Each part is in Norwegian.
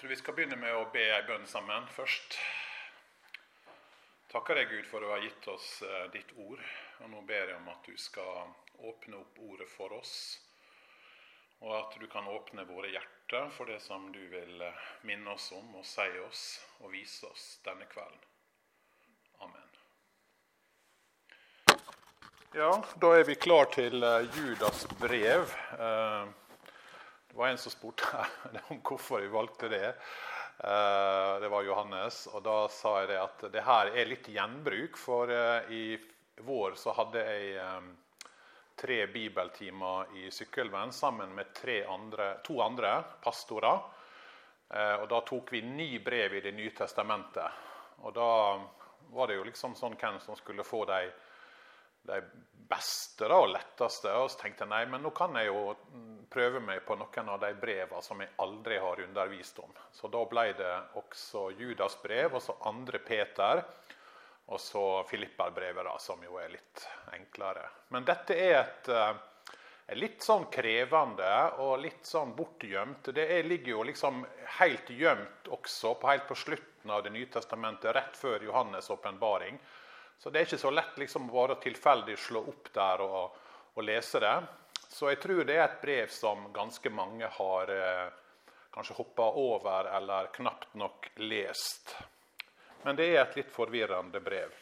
tror vi skal begynne med å be ei bønn sammen først. Takker deg, Gud, for å ha gitt oss eh, ditt ord. Og nå ber jeg om at du skal åpne opp ordet for oss. Og at du kan åpne våre hjerter for det som du vil eh, minne oss om og si oss og vise oss denne kvelden. Amen. Ja, da er vi klar til eh, Judas brev. Det var en som spurte om hvorfor vi valgte det. Eh, det var Johannes. Og da sa jeg det at det her er litt gjenbruk. For eh, i vår så hadde jeg eh, tre bibeltimer i Sykkylven sammen med andre, to andre pastorer. Og da tok vi ni brev i Det nye testamentet. Og da var det jo liksom sånn hvem som skulle få de de beste da, og letteste. Og så tenkte jeg nei, men nå kan jeg jo prøve meg på noen av de brevene som jeg aldri har undervist om. Så da ble det også Judas brev, og så andre Peter, og så Filipperbrevet, da, som jo er litt enklere. Men dette er et, eh, litt sånn krevende og litt sånn bortgjemt. Det er, ligger jo liksom helt gjemt også, på, helt på slutten av Det nye testamentet, rett før Johannes' åpenbaring. Så det er ikke så lett liksom bare tilfeldig slå opp der og, og, lese det. Så jeg tror det er et brev som ganske mange har eh, kanskje hoppa over eller knapt nok lest. Men det er et litt forvirrende brev.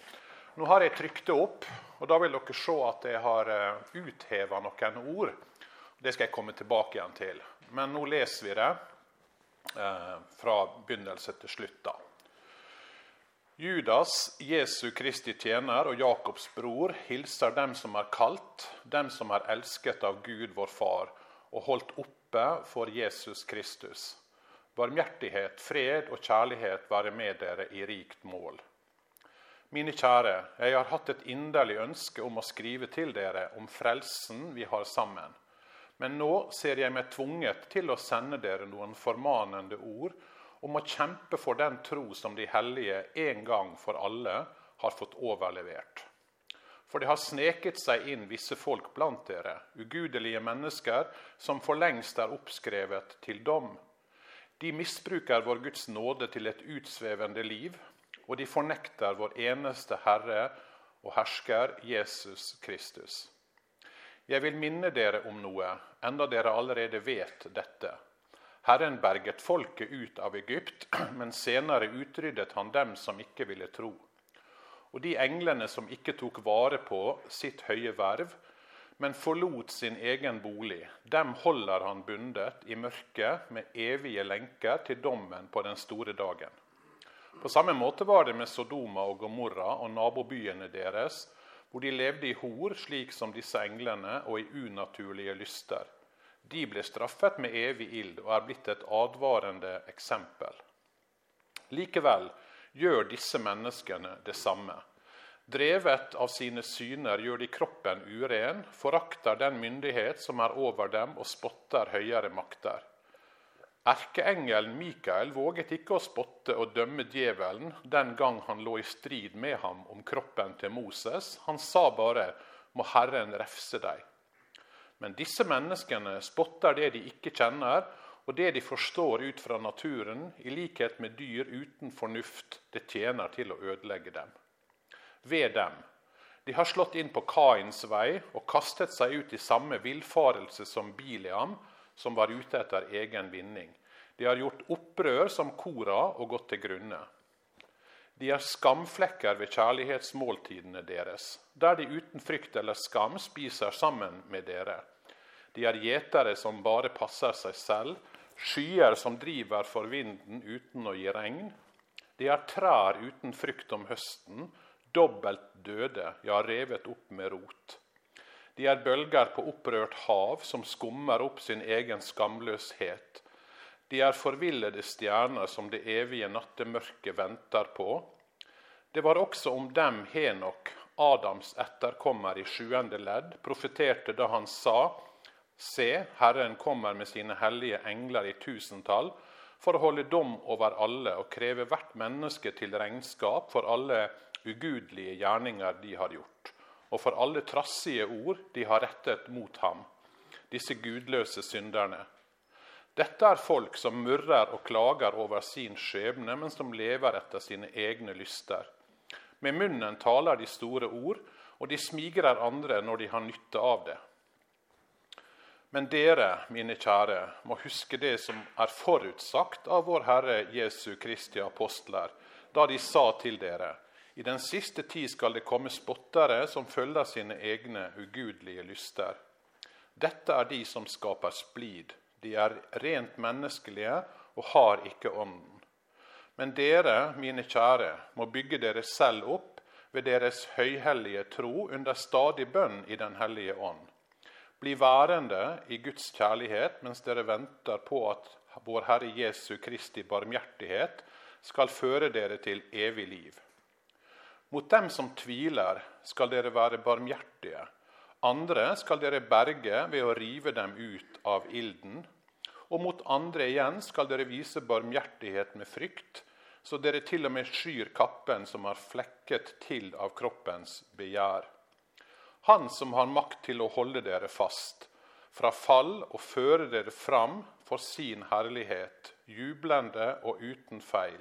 Nå har jeg trykt det opp, og da vil dere se at jeg har eh, utheva noen ord. Det skal jeg komme tilbake igjen til. Men nå leser vi det eh, fra begynnelse til slutt. da. Judas, Jesu Kristi tjener og Jakobs bror, hilser dem som er kalt, dem som er elsket av Gud vår Far, og holdt oppe for Jesus Kristus. Barmhjertighet, fred og kjærlighet være med dere i rikt mål. Mine kjære, jeg har hatt et inderlig ønske om å skrive til dere om frelsen vi har sammen. Men nå ser jeg meg tvunget til å sende dere noen formanende ord om å kjempe for den tro som de hellige en gang for alle har fått overlevert. For det har sneket seg inn visse folk blant dere, ugudelige mennesker, som for lengst er oppskrevet til dom. De misbruker vår Guds nåde til et utsvevende liv, og de fornekter vår eneste Herre og Hersker, Jesus Kristus. Jeg vil minne dere om noe, enda dere allerede vet dette. Herren berget folket ut av Egypt, men senere utryddet han dem som ikke ville tro. Og de englene som ikke tok vare på sitt høye verv, men forlot sin egen bolig, dem holder han bundet i mørket med evige lenker til dommen på den store dagen. På samme måte var det med Sodoma og Gomorra og nabobyene deres, hvor de levde i hor, slik som disse englene, og i unaturlige lyster. De ble straffet med evig ild og er blitt et advarende eksempel. Likevel gjør disse menneskene det samme. Drevet av sine syner gjør de kroppen uren, forakter den myndighet som er over dem, og spotter høyere makter. Erkeengelen Mikael våget ikke å spotte og dømme djevelen den gang han lå i strid med ham om kroppen til Moses. Han sa bare 'Må Herren refse deg'. Men disse menneskene spotter det de ikke kjenner, og det de forstår ut fra naturen, i likhet med dyr uten fornuft, det tjener til å ødelegge dem. Ved dem. De har slått inn på Kains vei og kastet seg ut i samme villfarelse som Biliam, som var ute etter egen vinning. De har gjort opprør som Kora og gått til grunne. De er skamflekker ved kjærlighetsmåltidene deres, der de uten frykt eller skam spiser sammen med dere. De er gjetere som bare passer seg selv, skyer som driver for vinden uten å gi regn. De er trær uten frykt om høsten, dobbelt døde, ja, revet opp med rot. De er bølger på opprørt hav som skummer opp sin egen skamløshet. De er forvillede stjerner som det evige nattemørket venter på. Det var også om dem Henok, Adams etterkommer i sjuende ledd, profeterte da han sa:" Se, Herren kommer med sine hellige engler i tusentall for å holde dom over alle og kreve hvert menneske til regnskap for alle ugudelige gjerninger de har gjort, og for alle trassige ord de har rettet mot ham, disse gudløse synderne. Dette er folk som murrer og klager over sin skjebne, men som lever etter sine egne lyster. Med munnen taler de store ord, og de smigrer andre når de har nytte av det. Men dere, mine kjære, må huske det som er forutsagt av vår Herre Jesu Kristi apostler, da de sa til dere:" I den siste tid skal det komme spottere som følger sine egne ugudelige lyster. Dette er de som skaper splid. De er rent menneskelige og har ikke ånden. Men dere, mine kjære, må bygge dere selv opp ved deres høyhellige tro under stadig bønn i Den hellige ånd. Bli værende i Guds kjærlighet mens dere venter på at vår Herre Jesu Kristi barmhjertighet skal føre dere til evig liv. Mot dem som tviler, skal dere være barmhjertige. Andre skal dere berge ved å rive dem ut av ilden. Og mot andre igjen skal dere vise barmhjertighet med frykt, så dere til og med skyr kappen som har flekket til av kroppens begjær. Han som har makt til å holde dere fast, fra fall og føre dere fram for sin herlighet, jublende og uten feil.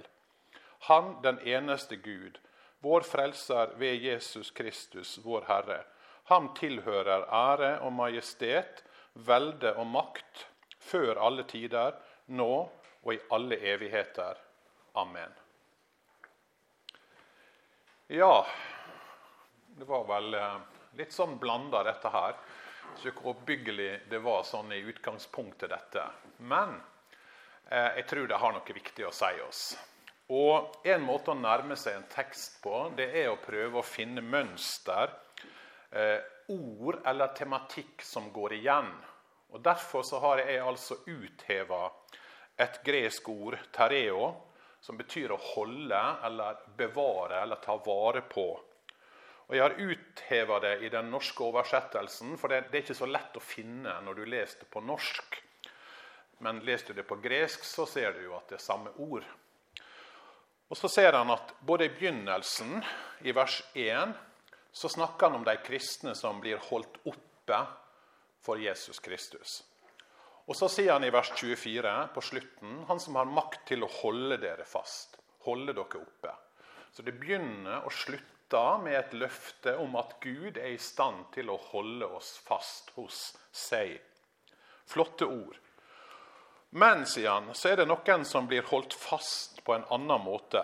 Han, den eneste Gud, vår Frelser ved Jesus Kristus, vår Herre. Ham tilhører ære og majestet, velde og makt, før alle tider, nå og i alle evigheter. Amen. Ja, det var vel eh, litt sånn blanda, dette her. Så oppbyggelig det var sånn i utgangspunktet, dette. Men eh, jeg tror det har noe viktig å si oss. Og En måte å nærme seg en tekst på, det er å prøve å finne mønster, eh, ord eller tematikk som går igjen. Og Derfor så har jeg altså utheva et gresk ord, tereo, som betyr å holde eller bevare eller ta vare på. Og Jeg har utheva det i den norske oversettelsen, for det, det er ikke så lett å finne når du leser det på norsk. Men leser du det på gresk, så ser du jo at det er samme ord. Og Så ser han at både i begynnelsen, i vers 1, så snakker han om de kristne som blir holdt oppe for Jesus Kristus. Og Så sier han i vers 24 på slutten han som har makt til å holde dere fast, holde dere oppe. Så det begynner og slutter med et løfte om at Gud er i stand til å holde oss fast hos seg. Flotte ord. Men, sier han, så er det noen som blir holdt fast på en annen måte.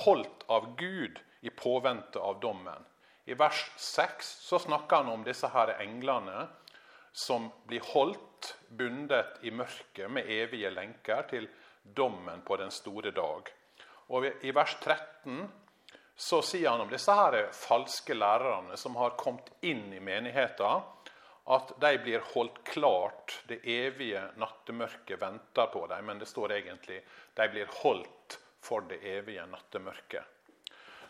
Holdt av Gud i påvente av dommen. I vers 6 så snakker han om disse her englene som blir holdt bundet i mørket med evige lenker til dommen på den store dag. Og I vers 13 så sier han om disse her falske lærerne som har kommet inn i menigheten at de blir holdt klart. Det evige nattemørket venter på dem, men det står egentlig de blir holdt for det evige nattemørket.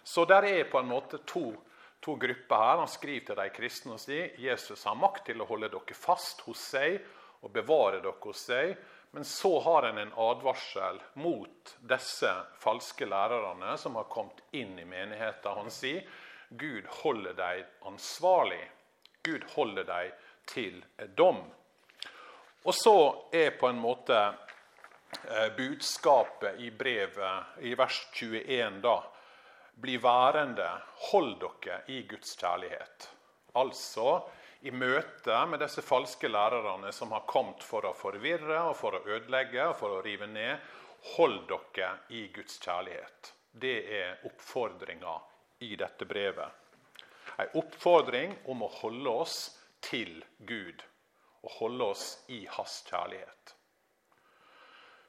Så der er på en måte to, to grupper her. Han skriver til de kristne og sier Jesus har makt til å holde dere fast hos seg og bevare dere hos seg. Men så har han en advarsel mot disse falske lærerne som har kommet inn i menigheten. Han sier Gud holder dem ansvarlig. Gud holder dem til dom. Og så er på en måte eh, budskapet i brevet i vers 21 da Bli værende, hold dere i Guds kjærlighet. Altså i møte med disse falske lærerne som har kommet for å forvirre og for å ødelegge og for å rive ned. Hold dere i Guds kjærlighet. Det er oppfordringa i dette brevet. En oppfordring om å holde oss til Gud og holde oss i hans kjærlighet.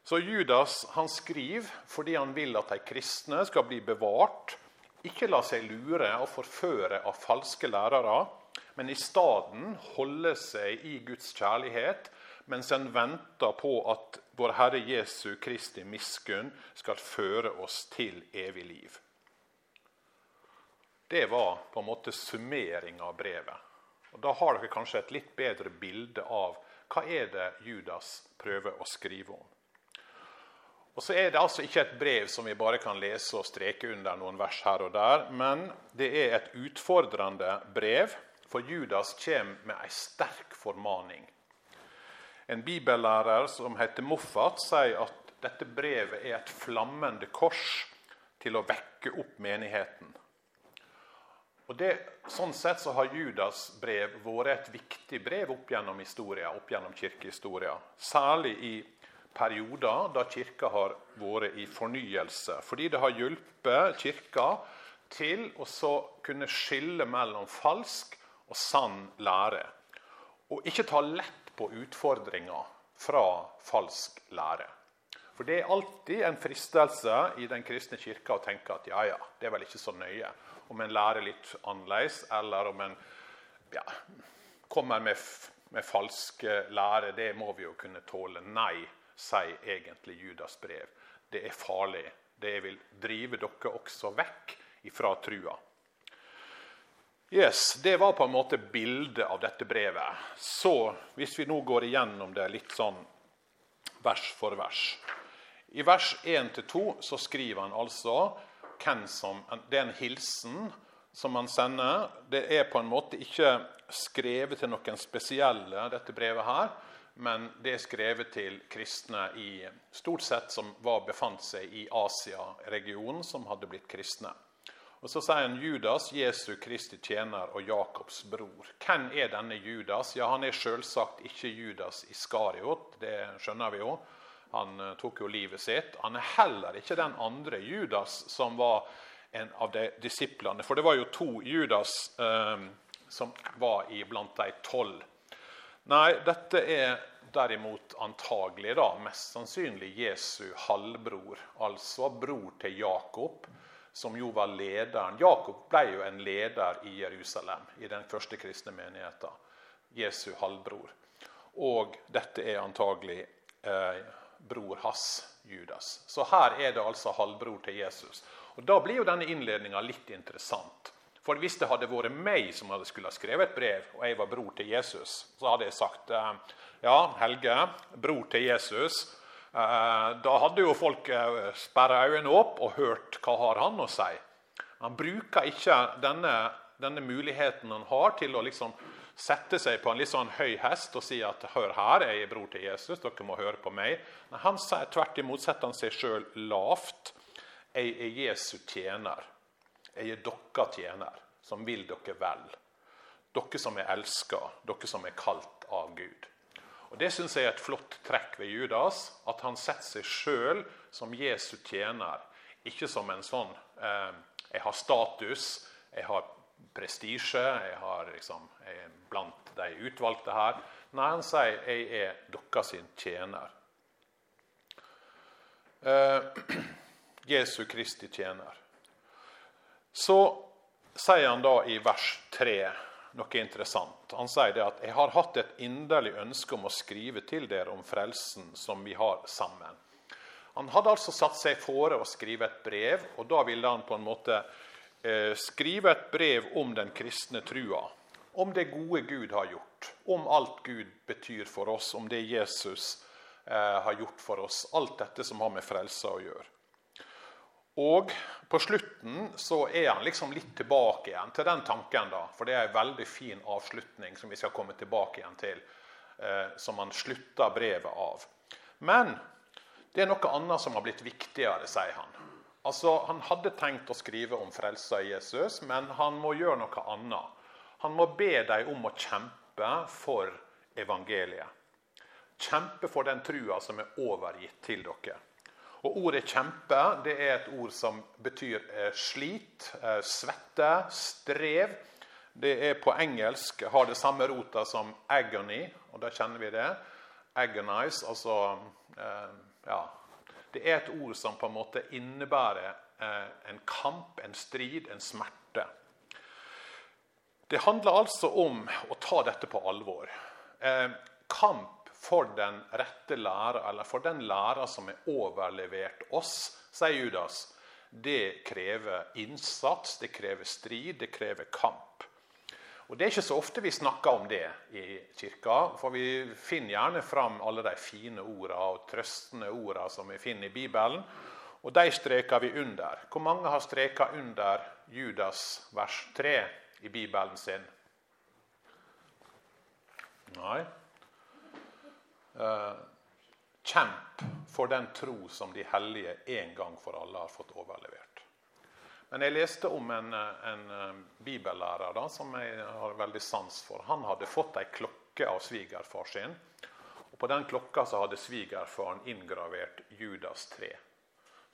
Så Judas han skriver fordi han vil at de kristne skal bli bevart, ikke la seg lure og forføre av falske lærere, men i stedet holde seg i Guds kjærlighet mens en venter på at vår Herre Jesu Kristi miskunn skal føre oss til evig liv. Det var på en måte summeringa av brevet. Og Da har dere kanskje et litt bedre bilde av hva er det Judas prøver å skrive om. Og så er Det altså ikke et brev som vi bare kan lese og streke under noen vers her og der, men det er et utfordrende brev, for Judas kommer med en sterk formaning. En bibellærer som heter Moffat, sier at dette brevet er et flammende kors til å vekke opp menigheten. Og det, sånn sett så har Judas brev vært et viktig brev opp gjennom historia, opp gjennom kirkehistoria. Særlig i perioder da kirka har vært i fornyelse. Fordi det har hjulpet kirka til å kunne skille mellom falsk og sann lære. Og ikke ta lett på utfordringer fra falsk lære. For det er alltid en fristelse i den kristne kirka å tenke at ja, ja, det er vel ikke så nøye om en lærer litt annerledes, eller om en ja, kommer med, med falsk lære. Det må vi jo kunne tåle. Nei, sier egentlig Judas brev. Det er farlig. Det vil drive dere også vekk ifra trua. Yes, Det var på en måte bildet av dette brevet. Så hvis vi nå går igjennom det litt sånn vers for vers I vers 1-2 så skriver han altså hvem som Det er en hilsen som han sender. Det er på en måte ikke skrevet til noen spesielle, dette brevet her. Men det er skrevet til kristne i, stort sett som var, befant seg i Asia-regionen, som hadde blitt kristne. Og Så sier han Judas, Jesu Kristi tjener og Jakobs bror. Hvem er denne Judas? Ja, Han er selvsagt ikke Judas Iskariot, det skjønner vi jo. Han eh, tok jo livet sitt. Han er heller ikke den andre Judas som var en av de disiplene. For det var jo to Judas eh, som var i blant de tolv. Nei, dette er derimot antagelig da, mest sannsynlig Jesu halvbror, altså bror til Jakob, som jo var lederen. Jakob ble jo en leder i Jerusalem, i den første kristne menigheten. Jesu halvbror. Og dette er antagelig eh, bror hans, Judas. Så her er det altså halvbror til Jesus. Og Da blir jo denne innledninga litt interessant. For hvis det hadde vært meg som hadde skulle ha skrevet et brev, og jeg var bror til Jesus, så hadde jeg sagt eh, ja, Helge, bror til Jesus. Eh, da hadde jo folk eh, sperra øynene opp og hørt hva har han å si. Han bruker ikke denne, denne muligheten han har til å liksom sette seg på en litt sånn høy hest og si at 'hør her, jeg er bror til Jesus, dere må høre på meg'. Men han sier tvert imot setter han seg sjøl lavt. 'Jeg er Jesu tjener. Jeg er dere tjener, som vil dere vel.' Dere som er elska, dere som er kalt av Gud. Og Det syns jeg er et flott trekk ved Judas, at han setter seg sjøl som Jesu tjener. Ikke som en sånn eh, 'jeg har status', jeg har prestisje, jeg, liksom, jeg er blant de utvalgte her. Nei, han sier 'jeg er deres tjener'. Eh, Jesu Kristi tjener. Så sier han da i vers 3 noe interessant. Han sier det at 'jeg har hatt et inderlig ønske om å skrive til dere om frelsen som vi har sammen'. Han hadde altså satt seg fore å skrive et brev, og da ville han på en måte Eh, skrive et brev om den kristne trua. Om det gode Gud har gjort, om alt Gud betyr for oss, om det Jesus eh, har gjort for oss. Alt dette som har med frelse å gjøre. Og på slutten så er han liksom litt tilbake igjen til den tanken, da. For det er en veldig fin avslutning som vi skal komme tilbake igjen til, eh, som han slutter brevet av. Men det er noe annet som har blitt viktigere, sier han. Altså, Han hadde tenkt å skrive om frelsa Jesus, men han må gjøre noe annet. Han må be dem om å kjempe for evangeliet. Kjempe for den trua som er overgitt til dere. Og Ordet 'kjempe' det er et ord som betyr eh, slit, eh, svette, strev. Det er på engelsk har det samme rota som 'agony', og da kjenner vi det. Agonize, altså eh, ja, det er et ord som på en måte innebærer en kamp, en strid, en smerte. Det handler altså om å ta dette på alvor. Kamp for den rette læra, eller for den læra som er overlevert oss, sier Judas. Det krever innsats, det krever strid, det krever kamp. Og Det er ikke så ofte vi snakker om det i kirka, for vi finner gjerne fram alle de fine ordene og trøstende ordene som vi finner i Bibelen, og de streker vi under. Hvor mange har streka under Judas vers 3 i Bibelen sin? Nei. Eh, kjemp for den tro som de hellige en gang for alle har fått overlevert. Men jeg leste om en, en eh, bibellærer da, som jeg har veldig sans for. Han hadde fått ei klokke av svigerfar sin. Og På den klokka så hadde svigerfaren inngravert Judas 3.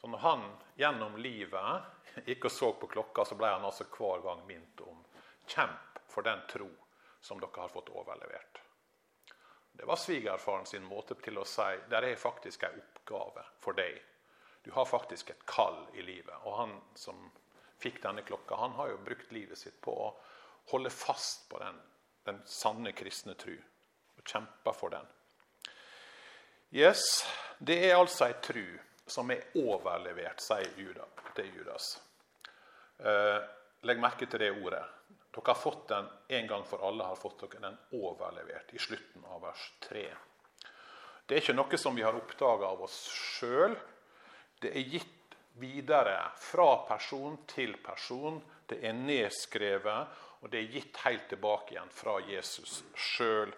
Så når han gjennom livet gikk og så på klokka, så ble han altså hver gang minnet om kjemp for den tro som dere har fått overlevert. Det var svigerfaren sin måte til å si det er faktisk en oppgave for deg. Du har faktisk et kall i livet. Og han som fikk denne klokka, han har jo brukt livet sitt på å holde fast på den, den sanne kristne tru. Og kjempe for den. Yes, Det er altså ei tru som er overlevert, sier Judas. Eh, legg merke til det ordet. Dere har fått den en gang for alle har fått dere den overlevert i slutten av vers 3. Det er ikke noe som vi har oppdaga av oss sjøl. Det er gitt videre fra person til person. Det er nedskrevet, og det er gitt helt tilbake igjen fra Jesus sjøl.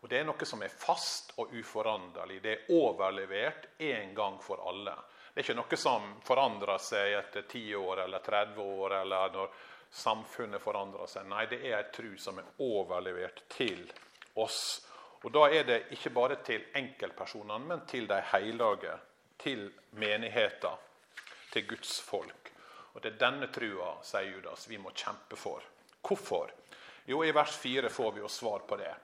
Og Det er noe som er fast og uforanderlig. Det er overlevert en gang for alle. Det er ikke noe som forandrer seg etter 10 år eller 30 år, eller når samfunnet forandrer seg. Nei, det er en tru som er overlevert til oss. Og Da er det ikke bare til enkeltpersonene, men til de hellige, til menigheter, til Guds folk. Og Det er denne trua, sier Judas, vi må kjempe for. Hvorfor? Jo, I vers 4 får vi jo svar på det.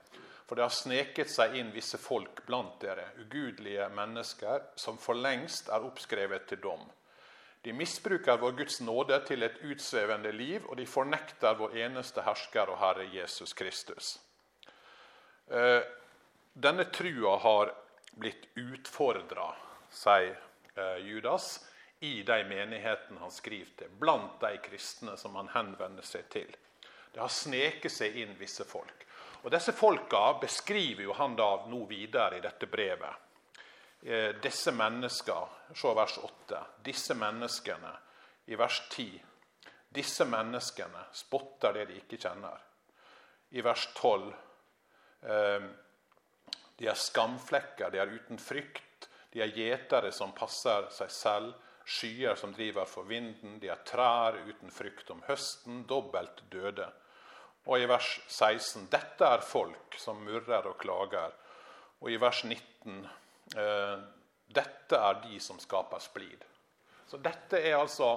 For det har sneket seg inn visse folk blant dere, ugudelige mennesker, som for lengst er oppskrevet til dom. De misbruker vår Guds nåde til et utsvevende liv, og de fornekter vår eneste hersker og Herre Jesus Kristus. Eh, denne trua har blitt utfordra, sier eh, Judas, i de menighetene han skriver til, blant de kristne som han henvender seg til. Det har sneket seg inn visse folk. Og Disse folka beskriver jo han da nå videre i dette brevet. Eh, disse mennesker Se vers 8. Disse menneskene i vers 10. Disse menneskene spotter det de ikke kjenner. I vers 12. Eh, de er skamflekker, de er uten frykt. De er gjetere som passer seg selv. Skyer som driver for vinden. De er trær uten frykt om høsten, dobbelt døde. Og i vers 16.: Dette er folk som murrer og klager. Og i vers 19 Eh, dette er de som skaper splid. Så dette er altså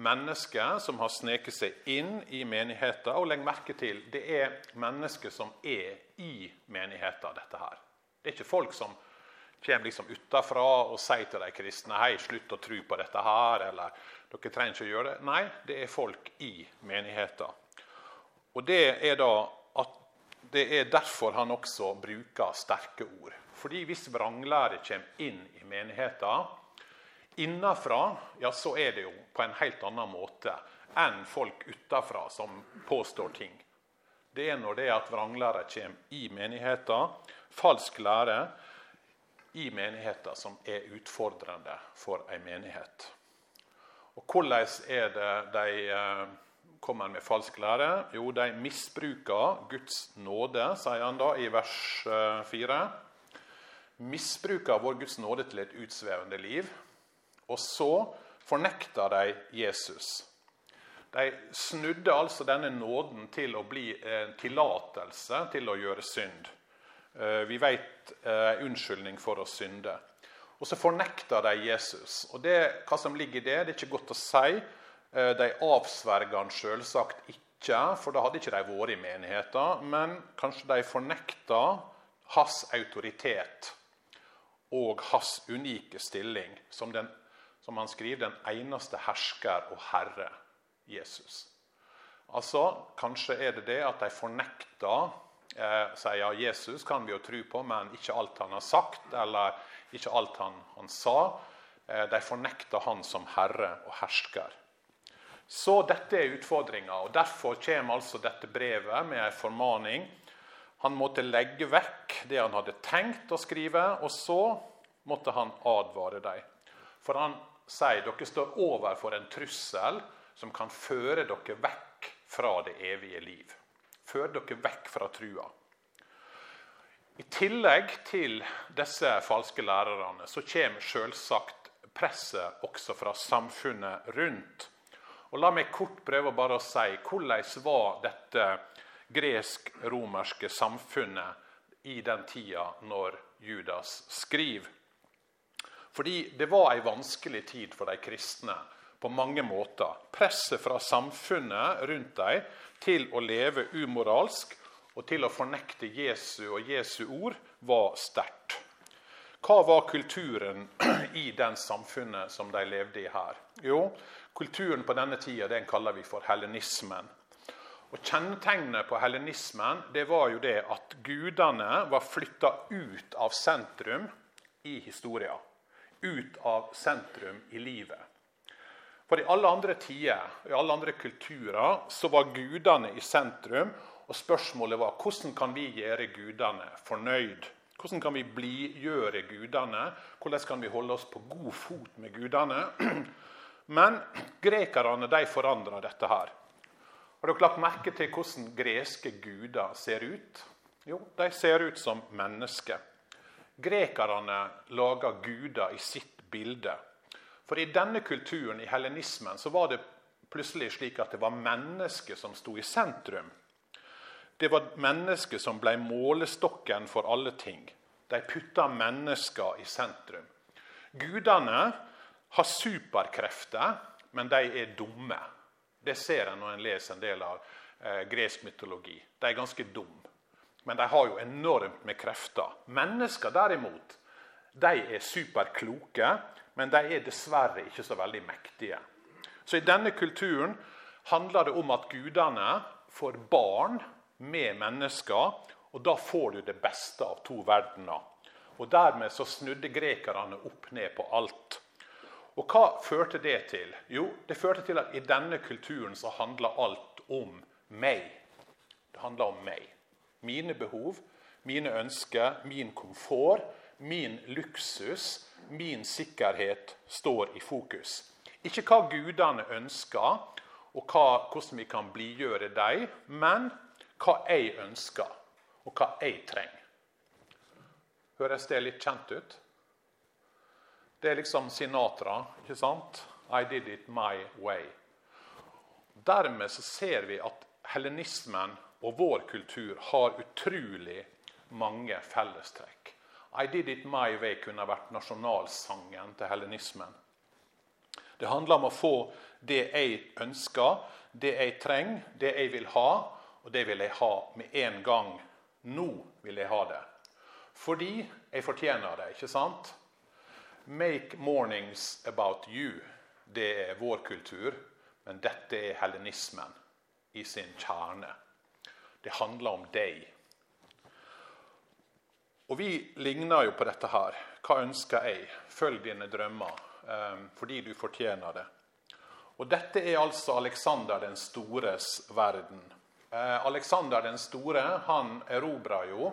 mennesker som har sneket seg inn i menigheten. Og legg merke til, det er mennesker som er i menigheten, dette her. Det er ikke folk som kommer liksom utafra og sier til de kristne hei, slutt å tro på dette her, eller dere trenger ikke å gjøre det. Nei, det er folk i menigheten. Og det er da at det er derfor han også bruker sterke ord. Fordi hvis vranglære kommer inn i menigheten innenfra, ja, så er det jo på en helt annen måte enn folk utenfra som påstår ting. Det er når det er at vranglære kommer i menigheten, falsk lære i menigheten, som er utfordrende for en menighet. Og Hvordan er det de eh, kommer med falsk lære? Jo, de misbruker Guds nåde, sier han da i vers 4. Misbruker vår Guds nåde til et utsvevende liv. Og så fornekter de Jesus. De snudde altså denne nåden til å bli en tillatelse til å gjøre synd. Eh, vi vet eh, unnskyldning for å synde. Og så fornekter de Jesus. Og det, Hva som ligger i det, det er ikke godt å si. Eh, de avsverger han selvsagt ikke, for da hadde ikke de vært i menigheten. Men kanskje de fornekter hans autoritet og hans unike stilling som, den, som han skriver, den eneste hersker og herre, Jesus. Altså, Kanskje er det det at de fornekter eh, sier ja, Jesus kan vi jo tro på, men ikke alt han har sagt, eller ikke alt han, han sa. Eh, de fornekter han som herre og hersker. Så dette er utfordringa, derfor kommer altså dette brevet med en formaning han måtte legge vekk det han hadde tenkt å skrive, og så måtte han advare dem. For han sier dere står overfor en trussel som kan føre dere vekk fra det evige liv. Føre dere vekk fra trua. I tillegg til disse falske lærerne så kommer selvsagt presset også fra samfunnet rundt. Og La meg kort prøve bare å si hvordan var dette gresk-romerske samfunnet i den tida når Judas skriver. Fordi det var ei vanskelig tid for de kristne på mange måter. Presset fra samfunnet rundt dem til å leve umoralsk og til å fornekte Jesu og Jesu ord var sterkt. Hva var kulturen i den samfunnet som de levde i her? Jo, kulturen på denne tida den kaller vi for hellenismen. Og Kjennetegnet på hellenismen det var jo det at gudene var flytta ut av sentrum i historia. Ut av sentrum i livet. For i alle andre tider, i alle andre kulturer, så var gudene i sentrum. Og spørsmålet var hvordan kan vi gjøre gudene fornøyd? Hvordan kan vi blidgjøre gudene? Hvordan kan vi holde oss på god fot med gudene? Men grekerne de forandra dette her. Har dere lagt merke til hvordan greske guder ser ut? Jo, de ser ut som mennesker. Grekerne laga guder i sitt bilde. For i denne kulturen, i hellenismen, så var det plutselig slik at det var mennesket som sto i sentrum. Det var mennesket som ble målestokken for alle ting. De putta mennesker i sentrum. Gudene har superkrefter, men de er dumme. Det ser en når en leser en del av eh, gresk mytologi. De er ganske dumme. Men de har jo enormt med krefter. Mennesker derimot, de er superkloke, men de er dessverre ikke så veldig mektige. Så i denne kulturen handler det om at gudene får barn med mennesker, og da får du det beste av to verdener. Og Dermed så snudde grekerne opp ned på alt. Og Hva førte det til? Jo, det førte til at i denne kulturen så handler alt om meg. Det handler om meg. Mine behov, mine ønsker, min komfort, min luksus, min sikkerhet står i fokus. Ikke hva gudene ønsker, og hva, hvordan vi kan blidgjøre dem, men hva jeg ønsker, og hva jeg trenger. Høres det litt kjent ut? Det er liksom Sinatra, ikke sant? I did it my way. Dermed så ser vi at helenismen og vår kultur har utrolig mange fellestrekk. I Did It My Way kunne vært nasjonalsangen til helenismen. Det handler om å få det jeg ønsker, det jeg trenger, det jeg vil ha, og det vil jeg ha med en gang. Nå vil jeg ha det. Fordi jeg fortjener det, ikke sant? Make mornings about you. Det er vår kultur, men dette er hellenismen i sin kjerne. Det handler om deg. Og Vi ligner jo på dette her. Hva ønsker jeg? Følg dine drømmer, um, fordi du fortjener det. Og Dette er altså Alexander den stores verden. Aleksander Alexander den store han erobra jo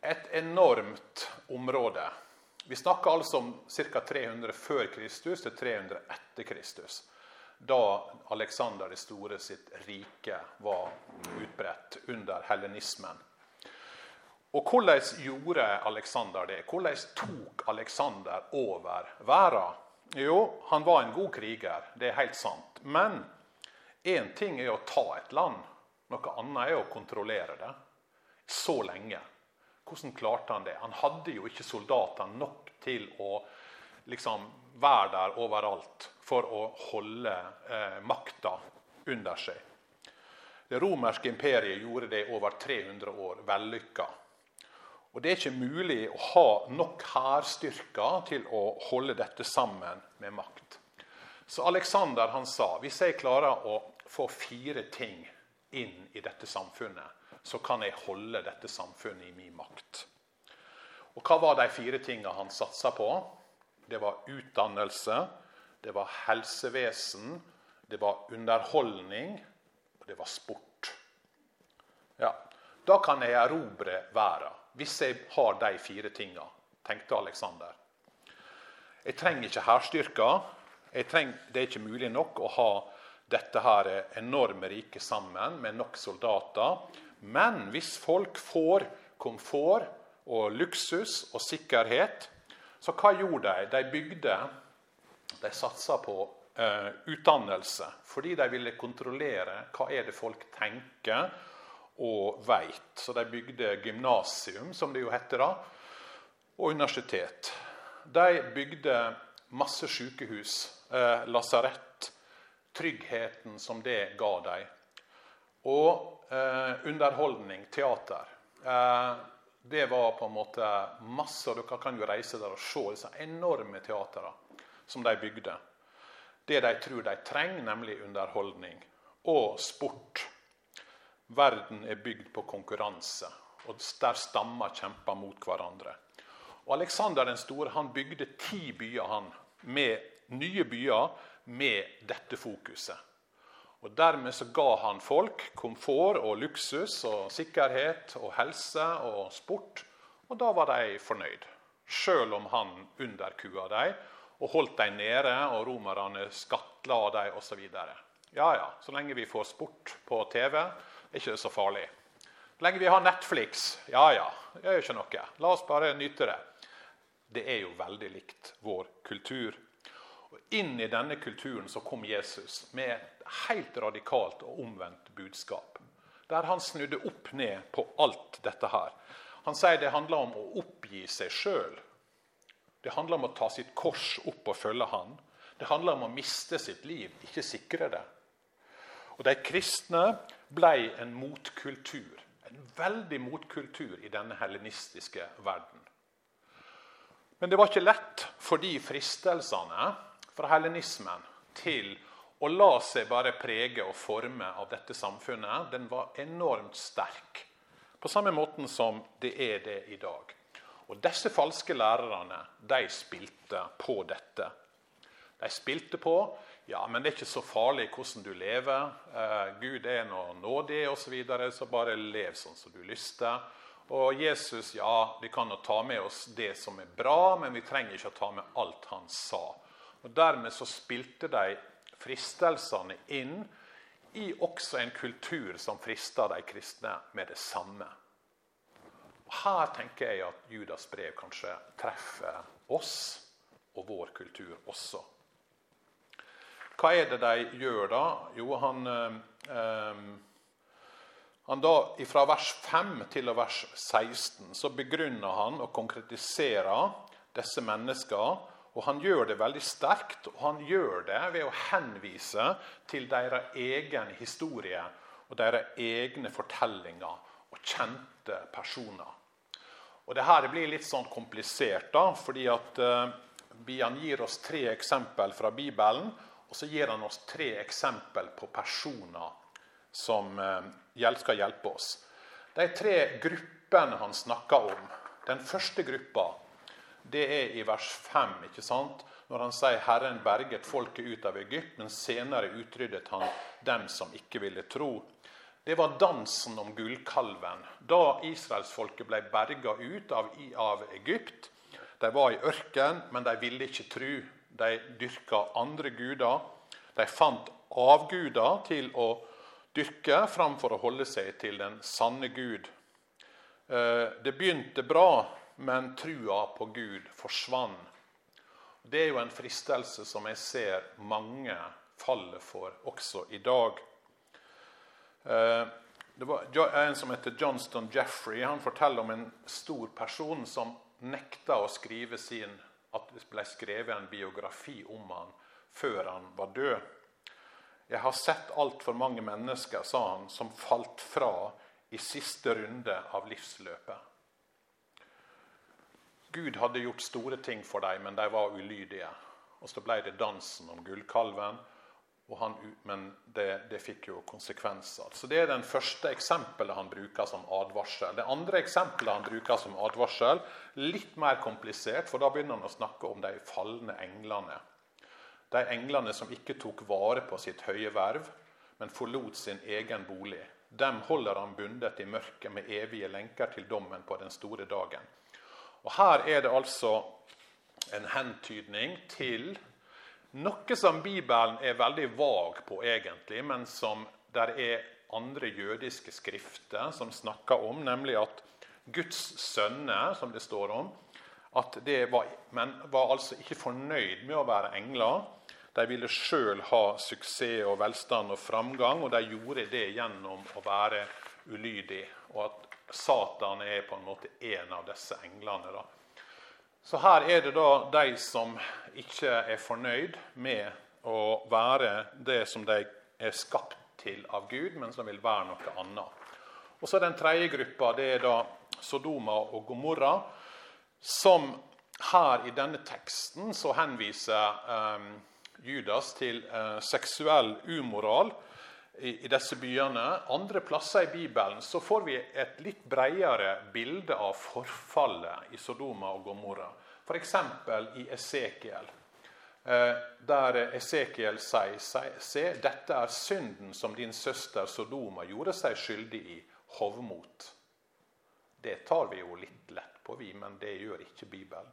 et enormt område. Vi snakker altså om ca. 300 før Kristus til 300 etter Kristus. Da Alexander det store sitt rike var utbredt under hellenismen. Og hvordan gjorde Aleksander det? Hvordan tok Aleksander over verden? Jo, han var en god kriger, det er helt sant. Men én ting er å ta et land. Noe annet er å kontrollere det. Så lenge. Hvordan klarte han det? Han hadde jo ikke soldater nok til å liksom, være der overalt for å holde eh, makta under seg. Det romerske imperiet gjorde det over 300 år vellykka. Og Det er ikke mulig å ha nok hærstyrker til å holde dette sammen med makt. Så Alexander han sa hvis jeg klarer å få fire ting inn i dette samfunnet, så kan jeg holde dette samfunnet i min makt. Og Hva var de fire tingene han satsa på? Det var utdannelse, det var helsevesen, det var underholdning, og det var sport. Ja, Da kan jeg erobre verden hvis jeg har de fire tinga, tenkte Aleksander. Jeg trenger ikke hærstyrker. Det er ikke mulig nok å ha dette her enorme riket sammen med nok soldater. Men hvis folk får komfort og luksus og sikkerhet. Så hva gjorde de? De bygde De satsa på eh, utdannelse fordi de ville kontrollere hva er det folk tenker og veit. Så de bygde gymnasium, som det jo heter da, og universitet. De bygde masse sykehus, eh, lasarett, tryggheten som det ga dem. Og eh, underholdning, teater. Eh, det var på en måte masse, og Dere kan jo reise der og se disse enorme teatrene som de bygde. Det de tror de trenger, nemlig underholdning og sport. Verden er bygd på konkurranse, og der stammer kjemper mot hverandre. Og Aleksander den store han bygde ti byer han, med nye byer med dette fokuset. Og Dermed så ga han folk komfort og luksus og sikkerhet og helse og sport. Og da var de fornøyd, sjøl om han underkua dem og holdt dem nede, og romerne skattla dem osv. Ja ja, så lenge vi får sport på TV, er ikke det så farlig. Så lenge vi har Netflix, ja ja, det gjør ikke noe. La oss bare nyte det. Det er jo veldig likt vår kultur. Og Inn i denne kulturen så kom Jesus med helt radikalt og omvendt budskap. Der han snudde opp ned på alt dette her. Han sier det handler om å oppgi seg sjøl. Det handler om å ta sitt kors opp og følge han. Det handler om å miste sitt liv, ikke sikre det. Og De kristne ble en motkultur. En veldig motkultur i denne helenistiske verden. Men det var ikke lett, fordi fristelsene fra helenismen til la seg bare prege og forme av dette samfunnet, den var enormt sterk. På samme måten som det er det i dag. Og Disse falske lærerne de spilte på dette. De spilte på ja, men det er ikke så farlig hvordan du lever. Eh, Gud er nå nådig osv., så, videre, så bare lev sånn som du lyster. Og Jesus, ja, vi kan jo ta med oss det som er bra, men vi trenger ikke å ta med alt han sa. Og Dermed så spilte de fristelsene inn i også en kultur som frister de kristne med det samme. Og her tenker jeg at Judas brev kanskje treffer oss og vår kultur også. Hva er det de gjør da? Jo, han, eh, han da, Fra vers 5 til vers 16 så begrunner han og konkretiserer disse menneskene og han gjør det veldig sterkt, og han gjør det ved å henvise til deres egen historie og deres egne fortellinger og kjente personer. Og det her blir litt sånn komplisert, da, fordi at uh, han gir oss tre eksempel fra Bibelen, og så gir han oss tre eksempel på personer som uh, skal hjelpe oss. De tre gruppene han snakker om. Den første gruppa det er i vers 5, ikke sant? når han sier 'Herren berget folket ut av Egypt', men senere utryddet han dem som ikke ville tro. Det var dansen om gullkalven. Da israelsfolket ble berga ut av, av, Egypt. De var i ørken, men de ville ikke tro. De dyrka andre guder. De fant avguder til å dyrke framfor å holde seg til den sanne Gud. Eh, det begynte bra men trua på Gud forsvant. Det er jo en fristelse som jeg ser mange faller for også i dag. Eh, det var En som heter Johnston Jeffrey, han forteller om en stor person som nekta å skrive sin, at det ble skrevet en biografi om han før han var død. Jeg har sett altfor mange mennesker, sa han, som falt fra i siste runde av livsløpet. Gud hadde gjort store ting for dem, men de var ulydige. Og så ble det dansen om gullkalven, han, men det, det, fikk jo konsekvenser. Så Det er den første eksempelet han bruker som advarsel. Det andre eksempelet han bruker som advarsel, litt mer komplisert, for da begynner han å snakke om de falne englene. De englene som ikke tok vare på sitt høye verv, men forlot sin egen bolig. Dem holder han bundet i mørket med evige lenker til dommen på den store dagen. Og Her er det altså en hentydning til noe som Bibelen er veldig vag på, egentlig, men som der er andre jødiske skrifter som snakker om, nemlig at Guds sønner, som det står om, at det var, men var altså ikke fornøyd med å være engler. De ville sjøl ha suksess og velstand og framgang, og de gjorde det gjennom å være ulydig. Og at Satan er på en måte en av disse englene. da. Så her er det da de som ikke er fornøyd med å være det som de er skapt til av Gud, men som vil være noe annet. Og så Den tredje gruppa det er da Sodoma og Gomorra, som her i denne teksten så henviser eh, Judas til eh, seksuell umoral i, disse byene. Andre plasser i Bibelen så får vi et litt bredere bilde av forfallet i Sodoma og Gomorra. F.eks. i Esekiel. Eh, der Esekiel sier se, dette er synden som din søster Sodoma gjorde seg skyldig i, hovmot. Det tar vi jo litt lett på, vi, men det gjør ikke Bibelen.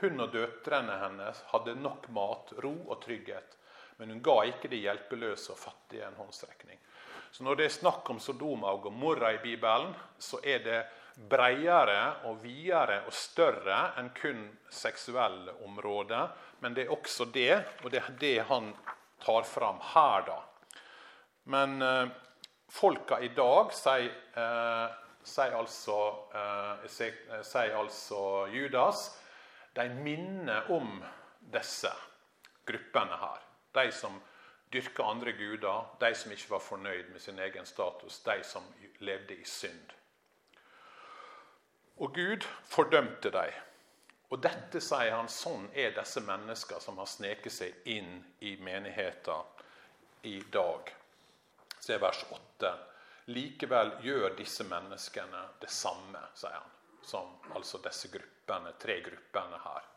Hun og døtrene hennes hadde nok mat, ro og trygghet, men hun ga ikke de hjelpeløse og fattige en håndsrekning. Så når det er snakk om Sodoma og Gomorra i Bibelen, så er det bredere og videre og større enn kun seksuelle områder. Men det er også det, og det er det han tar fram her, da. Men eh, folka i dag sier, eh, sier, altså, eh, sier altså Judas De minner om disse gruppene her. De som dyrka andre guder, de som ikke var fornøyd med sin egen status, de som levde i synd. Og Gud fordømte dem. Og dette, sier han, sånn er disse mennesker som har sneket seg inn i menigheten i dag. Se vers 8. Likevel gjør disse menneskene det samme, sier han, som altså disse gruppene, tre gruppene her.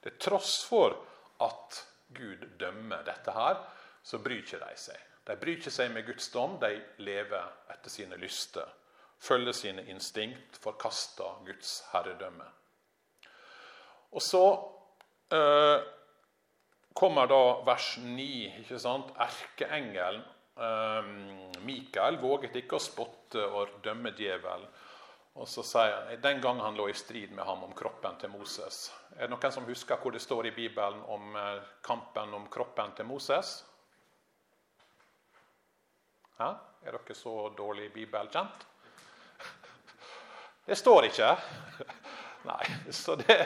Det er tross for at Gud dømmer dette her, så bryr ikke de seg. De bryr ikke seg med Guds dom, de lever etter sine lyster følger sine instinkt, forkaster Guds herredømme. Og så eh, kommer da vers 9. ikke sant? Erkeengelen eh, Mikael våget ikke å spotte og dømme djevelen. Og så sier han, Den gang han lå i strid med ham om kroppen til Moses. Er det noen som husker hvor det står i Bibelen om eh, kampen om kroppen til Moses? Hæ? Er dere så dårlig bibelkjent? Det står ikke. Nei, så det,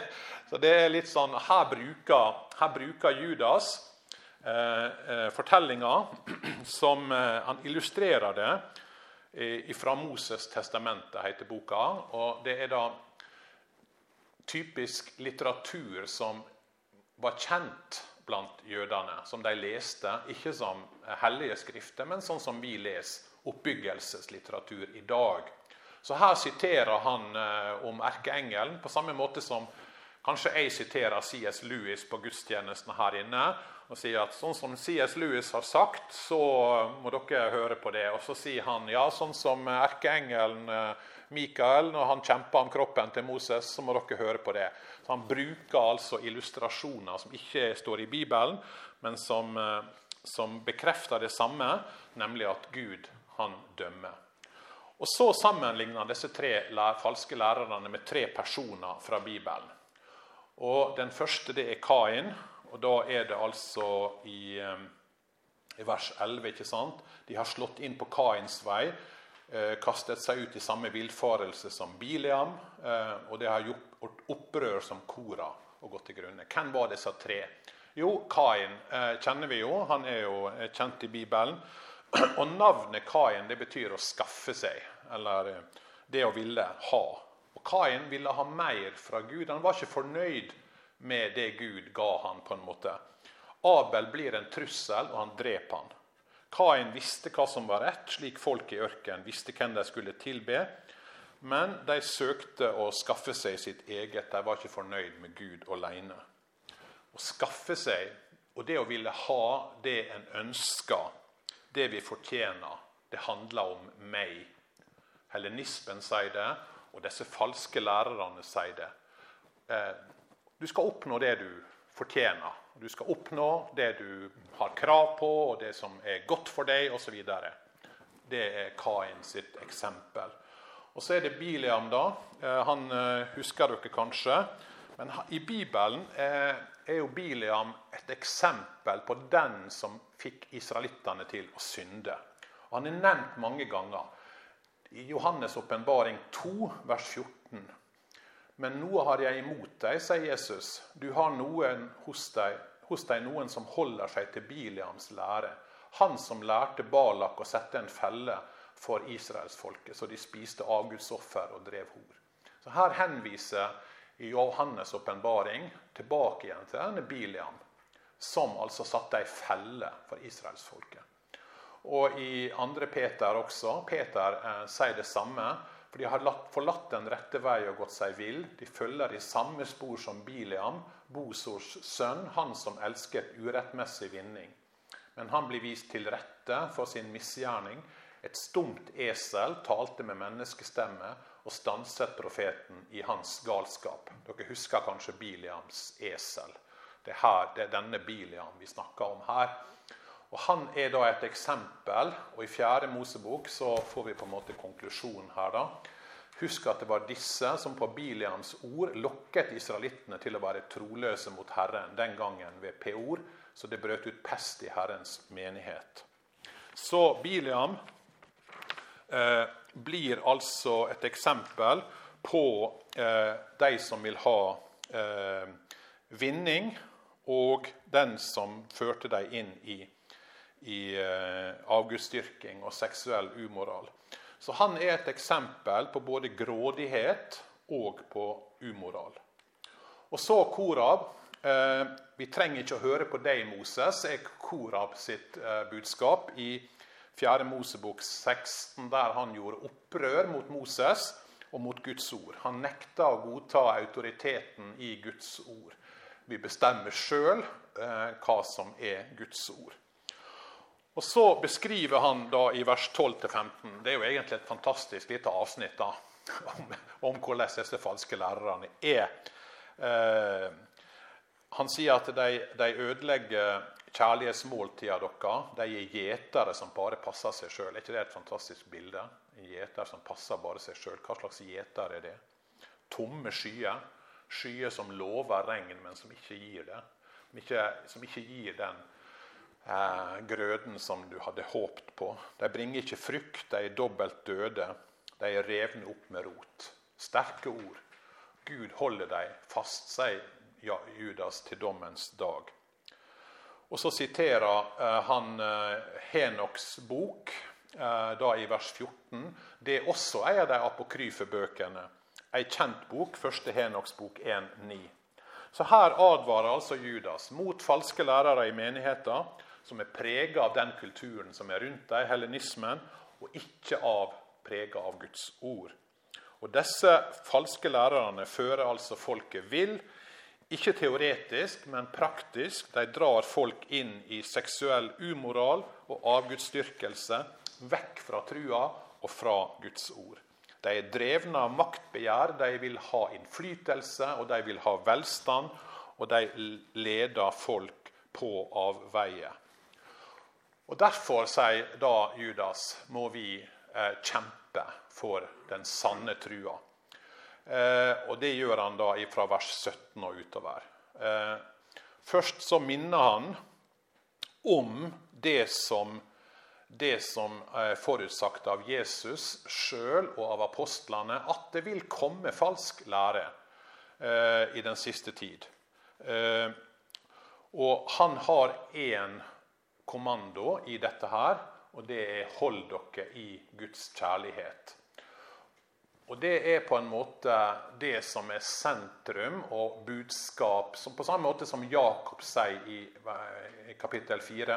så det, er litt sånn Her bruker, her bruker Judas eh, eh fortellinga som eh, Han illustrerer det fra Moses' testamentet, heter boka. Og det er da typisk litteratur som var kjent blant jødene, som de leste. Ikke som hellige skrifter, men sånn som vi leser oppbyggelseslitteratur i dag. Så her siterer han eh, om erkeengelen, på samme måte som kanskje jeg siterer C.S. Lewis på gudstjenesten her inne. Og sier at sånn som C.S. Lewis har sagt, så må dere høre på det. Og så sier han ja, sånn som erkeengelen eh, Mikael, når han kjemper om kroppen til Moses, så må dere høre på det. Så Han bruker altså illustrasjoner som ikke står i Bibelen, men som, eh, som bekrefter det samme, nemlig at Gud, han dømmer. Og Så sammenligner disse tre falske lærerne med tre personer fra Bibelen. Og Den første det er Kain. Og Da er det altså i, i vers 11. ikke sant? De har slått inn på Kains vei, eh, kastet seg ut i samme villfarelse som Bileam. Eh, og det har gjort opprør som Kora og gått til grunne. Hvem var disse tre? Jo, Kain eh, kjenner vi jo. Han er jo eh, kjent i Bibelen. Og navnet Kain det betyr å skaffe seg, eller eh, det å ville ha. Og Kain ville ha mer fra Gud. Han var ikke fornøyd med det Gud ga han på en måte. Abel blir en trussel, og han dreper han. Kain visste hva som var rett, slik folk i ørkenen visste hvem de skulle tilbe. Men de søkte å skaffe seg sitt eget. De var ikke fornøyd med Gud alene. Å skaffe seg og det å ville ha det en ønsker, det vi fortjener. Det handler om meg. Hellenismen sier det, og disse falske lærerne sier det. Eh, du skal oppnå det du fortjener. Du skal oppnå det du har krav på, og det som er godt for deg, osv. Det er Kain sitt eksempel. Og så er det Biliam, da. Eh, han eh, husker dere kanskje. Men i Bibelen er jo Biliam et eksempel på den som fikk israelittene til å synde. Han er nevnt mange ganger. I Johannes' åpenbaring 2, vers 14. Men noe har jeg imot deg, sier Jesus. Du har noen hos deg, hos deg noen som holder seg til Biliams lære. Han som lærte Balak å sette en felle for israelsfolket, så de spiste avgudsoffer og drev hor. Så Her henviser Johannes' åpenbaring tilbake igjen til denne Biliam, som altså satte ei felle for israelsfolket. Og i 2. Peter også. Peter eh, sier det samme. For de har forlatt den rette vei og gått seg vill. De følger i samme spor som Biliam, Bosors sønn, han som elsket urettmessig vinning. Men han blir vist til rette for sin misgjerning et stumt esel talte med menneskestemme og stanset profeten i hans galskap. Dere husker kanskje Biliams esel. Det er, her, det er denne Biliam vi snakker om her. Og Han er da et eksempel, og i fjerde Mosebok så får vi på en måte konklusjonen her. da. Husk at det var disse som på Biliams ord lokket israelittene til å være troløse mot Herren, den gangen ved Peor, så det brøt ut pest i Herrens menighet. Så Biliam eh, blir altså et eksempel på eh, de som vil ha eh, vinning, og den som førte dem inn i, i eh, avgudsdyrking og seksuell umoral. Så han er et eksempel på både grådighet og på umoral. Og så Korab. Eh, vi trenger ikke å høre på deg, Moses, er Korab sitt eh, budskap i 4. Mosebok 16, der han gjorde opprør mot Moses og mot Guds ord. Han nekta å godta autoriteten i Guds ord. Vi bestemmer sjøl hva som er Guds ord. Og Så beskriver han da i vers 12-15 Det er jo egentlig et fantastisk lite avsnitt da, om, om hvordan disse falske lærerne er. Eh, han sier at de, de ødelegger kjærlighetsmåltida deres. De er gjetere som bare passer seg sjøl. Er ikke det et fantastisk bilde? En gjeter som passer bare seg sjøl. Hva slags gjeter er det? Tomme skyer. Skyer som lover regn, men som ikke gir det. Som ikke, som ikke gir den grøden som du hadde håpt på. De bringer ikke frukt, de er dobbelt døde. De er revne opp med rot. Sterke ord. Gud holder dem fast, sier Judas, til dommens dag. Og så siterer eh, han eh, Henoks bok eh, da i vers 14. Det er også en av de apokryfe bøkene. Ei kjent bok, første Henoks bok 1.9. Så her advarer altså Judas mot falske lærere i menigheten som er prega av den kulturen som er rundt dem, helenismen, og ikke av prega av Guds ord. Og Disse falske lærerne fører altså folket vill ikke teoretisk, men praktisk. De drar folk inn i seksuell umoral og avgudsdyrkelse, vekk fra trua og fra Guds ord. De er drevne av maktbegjær, de vil ha innflytelse og de vil ha velstand. Og de leder folk på avveie. Og Derfor, sier da Judas, må vi eh, kjempe for den sanne trua. Eh, og det gjør han da fra vers 17 og utover. Eh, først så minner han om det som, det som er forutsagt av Jesus sjøl og av apostlene, at det vil komme falsk lære eh, i den siste tid. Eh, og han har én kommando i dette her, og det er 'hold dere i Guds kjærlighet'. Og Det er på en måte det som er sentrum og budskap, som på samme måte som Jakob sier i, i kapittel 4.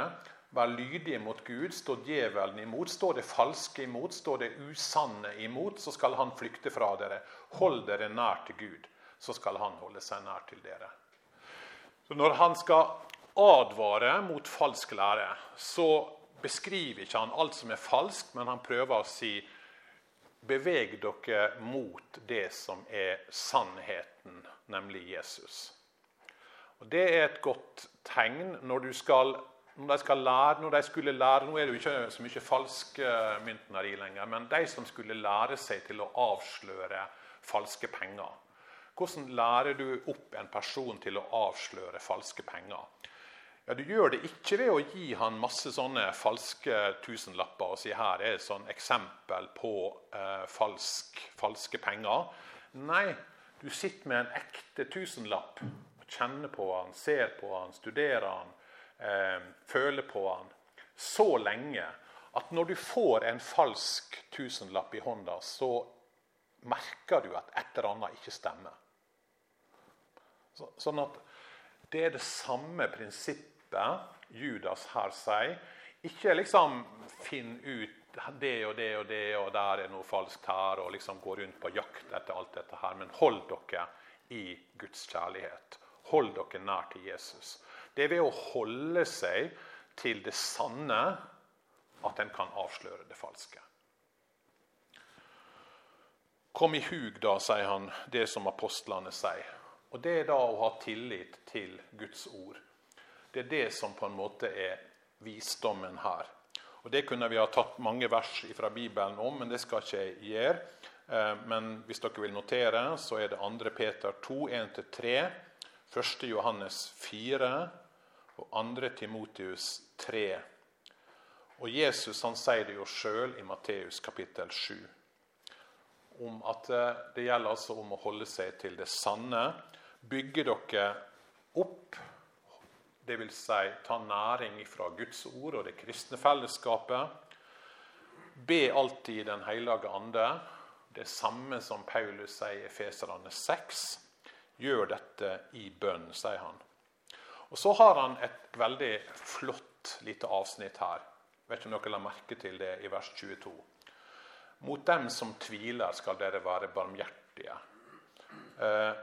Vær lydige mot Gud, stå djevelen imot. Står det falske imot, står det usanne imot, så skal han flykte fra dere. Hold dere nær til Gud, så skal han holde seg nær til dere. Så Når han skal advare mot falsk lære, så beskriver ikke han alt som er falskt, men han prøver å si Beveg dere mot det som er sannheten, nemlig Jesus. Og Det er et godt tegn når skal når de, skal lære, når de skulle lære Nå er det jo ikke så mye falske myntneri lenger, men de som skulle lære seg til å avsløre falske penger. Hvordan lærer du opp en person til å avsløre falske penger? Ja, Du gjør det ikke ved å gi han masse sånne falske tusenlapper og si her er et sånn eksempel på eh, falsk, falske penger. Nei, du sitter med en ekte tusenlapp og kjenner på han, ser på han, studerer han eh, føler på han så lenge at når du får en falsk tusenlapp i hånda, så merker du at et eller annet ikke stemmer. Så, sånn at det er det samme prinsippet Judas her sier. Ikke liksom finn ut det og det og det, og der er noe falskt her, og liksom gå rundt på jakt etter alt dette her. Men hold dere i Guds kjærlighet. Hold dere nær til Jesus. Det er ved å holde seg til det sanne at en kan avsløre det falske. Kom i hug, da, sier han, det som apostlene sier. Og Det er da å ha tillit til Guds ord. Det er det som på en måte er visdommen her. Og Det kunne vi ha tatt mange vers fra Bibelen om, men det skal ikke jeg gjøre. Eh, men hvis dere vil notere, så er det 2. Peter 2, 1-3, 1. Johannes 4, og 2. Timotius 3. Og Jesus han sier det jo sjøl i Matteus kapittel 7 om at eh, det gjelder altså om å holde seg til det sanne. Bygge dere opp, dvs. Si, ta næring fra Guds ord og det kristne fellesskapet. Be alltid Den hellige ande. Det samme som Paulus sier i Feserne 6. Gjør dette i bønn, sier han. Og Så har han et veldig flott lite avsnitt her. Jeg vet ikke om dere la merke til det i vers 22. Mot dem som tviler, skal dere være barmhjertige. Eh,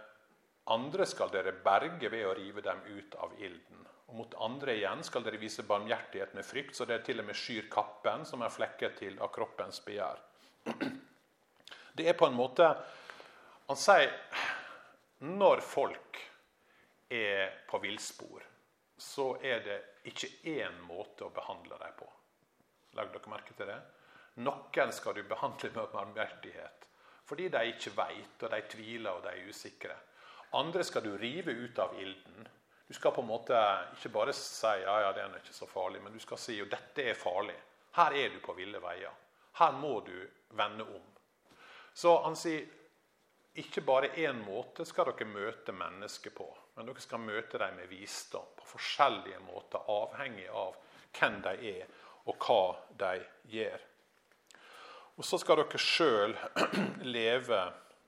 andre skal dere berge ved å rive dem ut av ilden. Og Mot andre igjen skal dere vise barmhjertighet med frykt, så dere til og med skyr kappen som er flekket til av kroppens begjær. Det er på en måte Han sier når folk er på villspor, så er det ikke én måte å behandle dem på. Legger dere merke til det? Noen skal du behandle med barmhjertighet fordi de ikke veit, og de tviler og de er usikre. Andre skal du rive ut av ilden. Du skal på en måte ikke bare si ja, ja, det er ikke så farlig, men du skal si jo dette er farlig. Her er du på ville veier. Her må du vende om. Så han sier ikke bare én måte skal dere møte mennesker på. Men dere skal møte dem med visdom på forskjellige måter, avhengig av hvem de er, og hva de gjør. Og så skal dere sjøl leve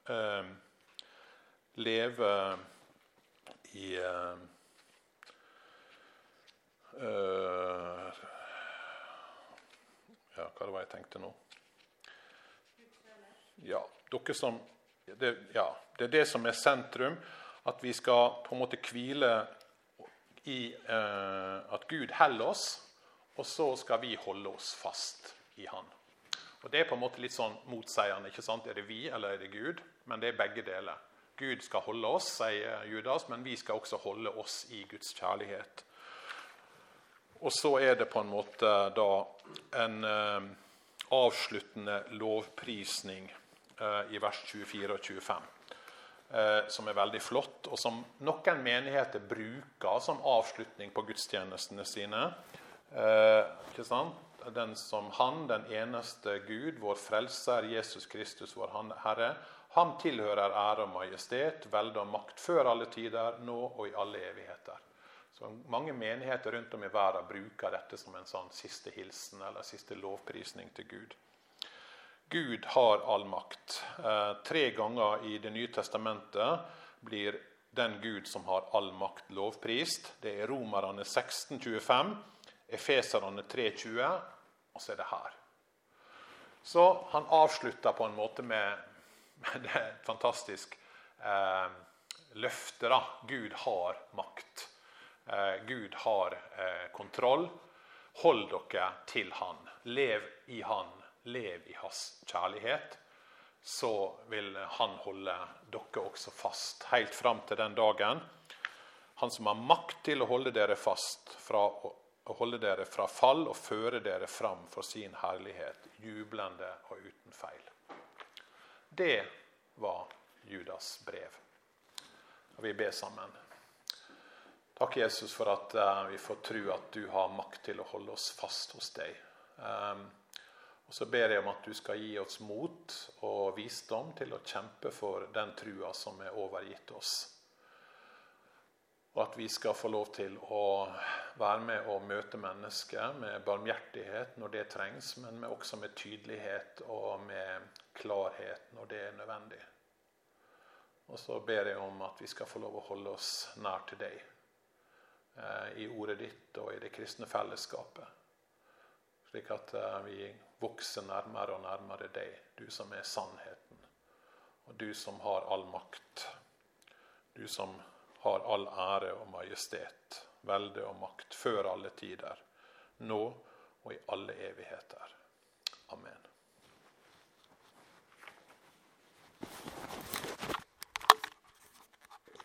eh, leve i eh, Ja, hva det var jeg tenkte nå? Ja, dere som det, ja, det er det som er sentrum at vi skal på en måte hvile i eh, at Gud holder oss, og så skal vi holde oss fast i Han. Og Det er på en måte litt sånn motseiende. ikke sant? Er det vi, eller er det Gud? Men det er begge deler. Gud skal holde oss, sier Judas, men vi skal også holde oss i Guds kjærlighet. Og så er det på en måte da en eh, avsluttende lovprisning eh, i vers 24 og 25 eh, som er veldig flott, og som noen menigheter bruker som avslutning på gudstjenestene sine. Ikke sant? Den som Han, den eneste Gud, vår frelser, Jesus Kristus, vår Herre, ham tilhører ære og majestet, velde og makt før alle tider, nå og i alle evigheter. Så Mange menigheter rundt om i verden bruker dette som en sånn siste hilsen eller siste lovprisning til Gud. Gud har all makt. Eh, tre ganger i Det nye testamentet blir den Gud som har all makt, lovprist. Det er Romerne 16, 25, Efeserne 3,20, og så er det her. Så han avslutter på en måte med, med det er et fantastisk eh, løfte. da. Gud har makt. Eh, Gud har eh, kontroll. Hold dere til Han. Lev i Han lev i hans kjærlighet, så vil han holde dere også fast helt fram til den dagen. Han som har makt til å holde dere fast fra å holde dere fra fall og føre dere fram for sin herlighet, jublende og uten feil. Det var Judas brev. Og vi ber sammen. Takk, Jesus, for at uh, vi får tro at du har makt til å holde oss fast hos deg. Um, og Så ber jeg om at du skal gi oss mot og visdom til å kjempe for den trua som er overgitt oss. Og at vi skal få lov til å være med og møte mennesker med barmhjertighet når det trengs, men også med tydelighet og med klarhet når det er nødvendig. Og så ber jeg om at vi skal få lov å holde oss nær til deg eh, i ordet ditt og i det kristne fellesskapet. Slik at eh, vi vokser nærmere og nærmere deg, du som er sannheten. Og du som har all makt. Du som har all ære og majestet, velde og makt, før alle tider, nå og i alle evigheter. Amen.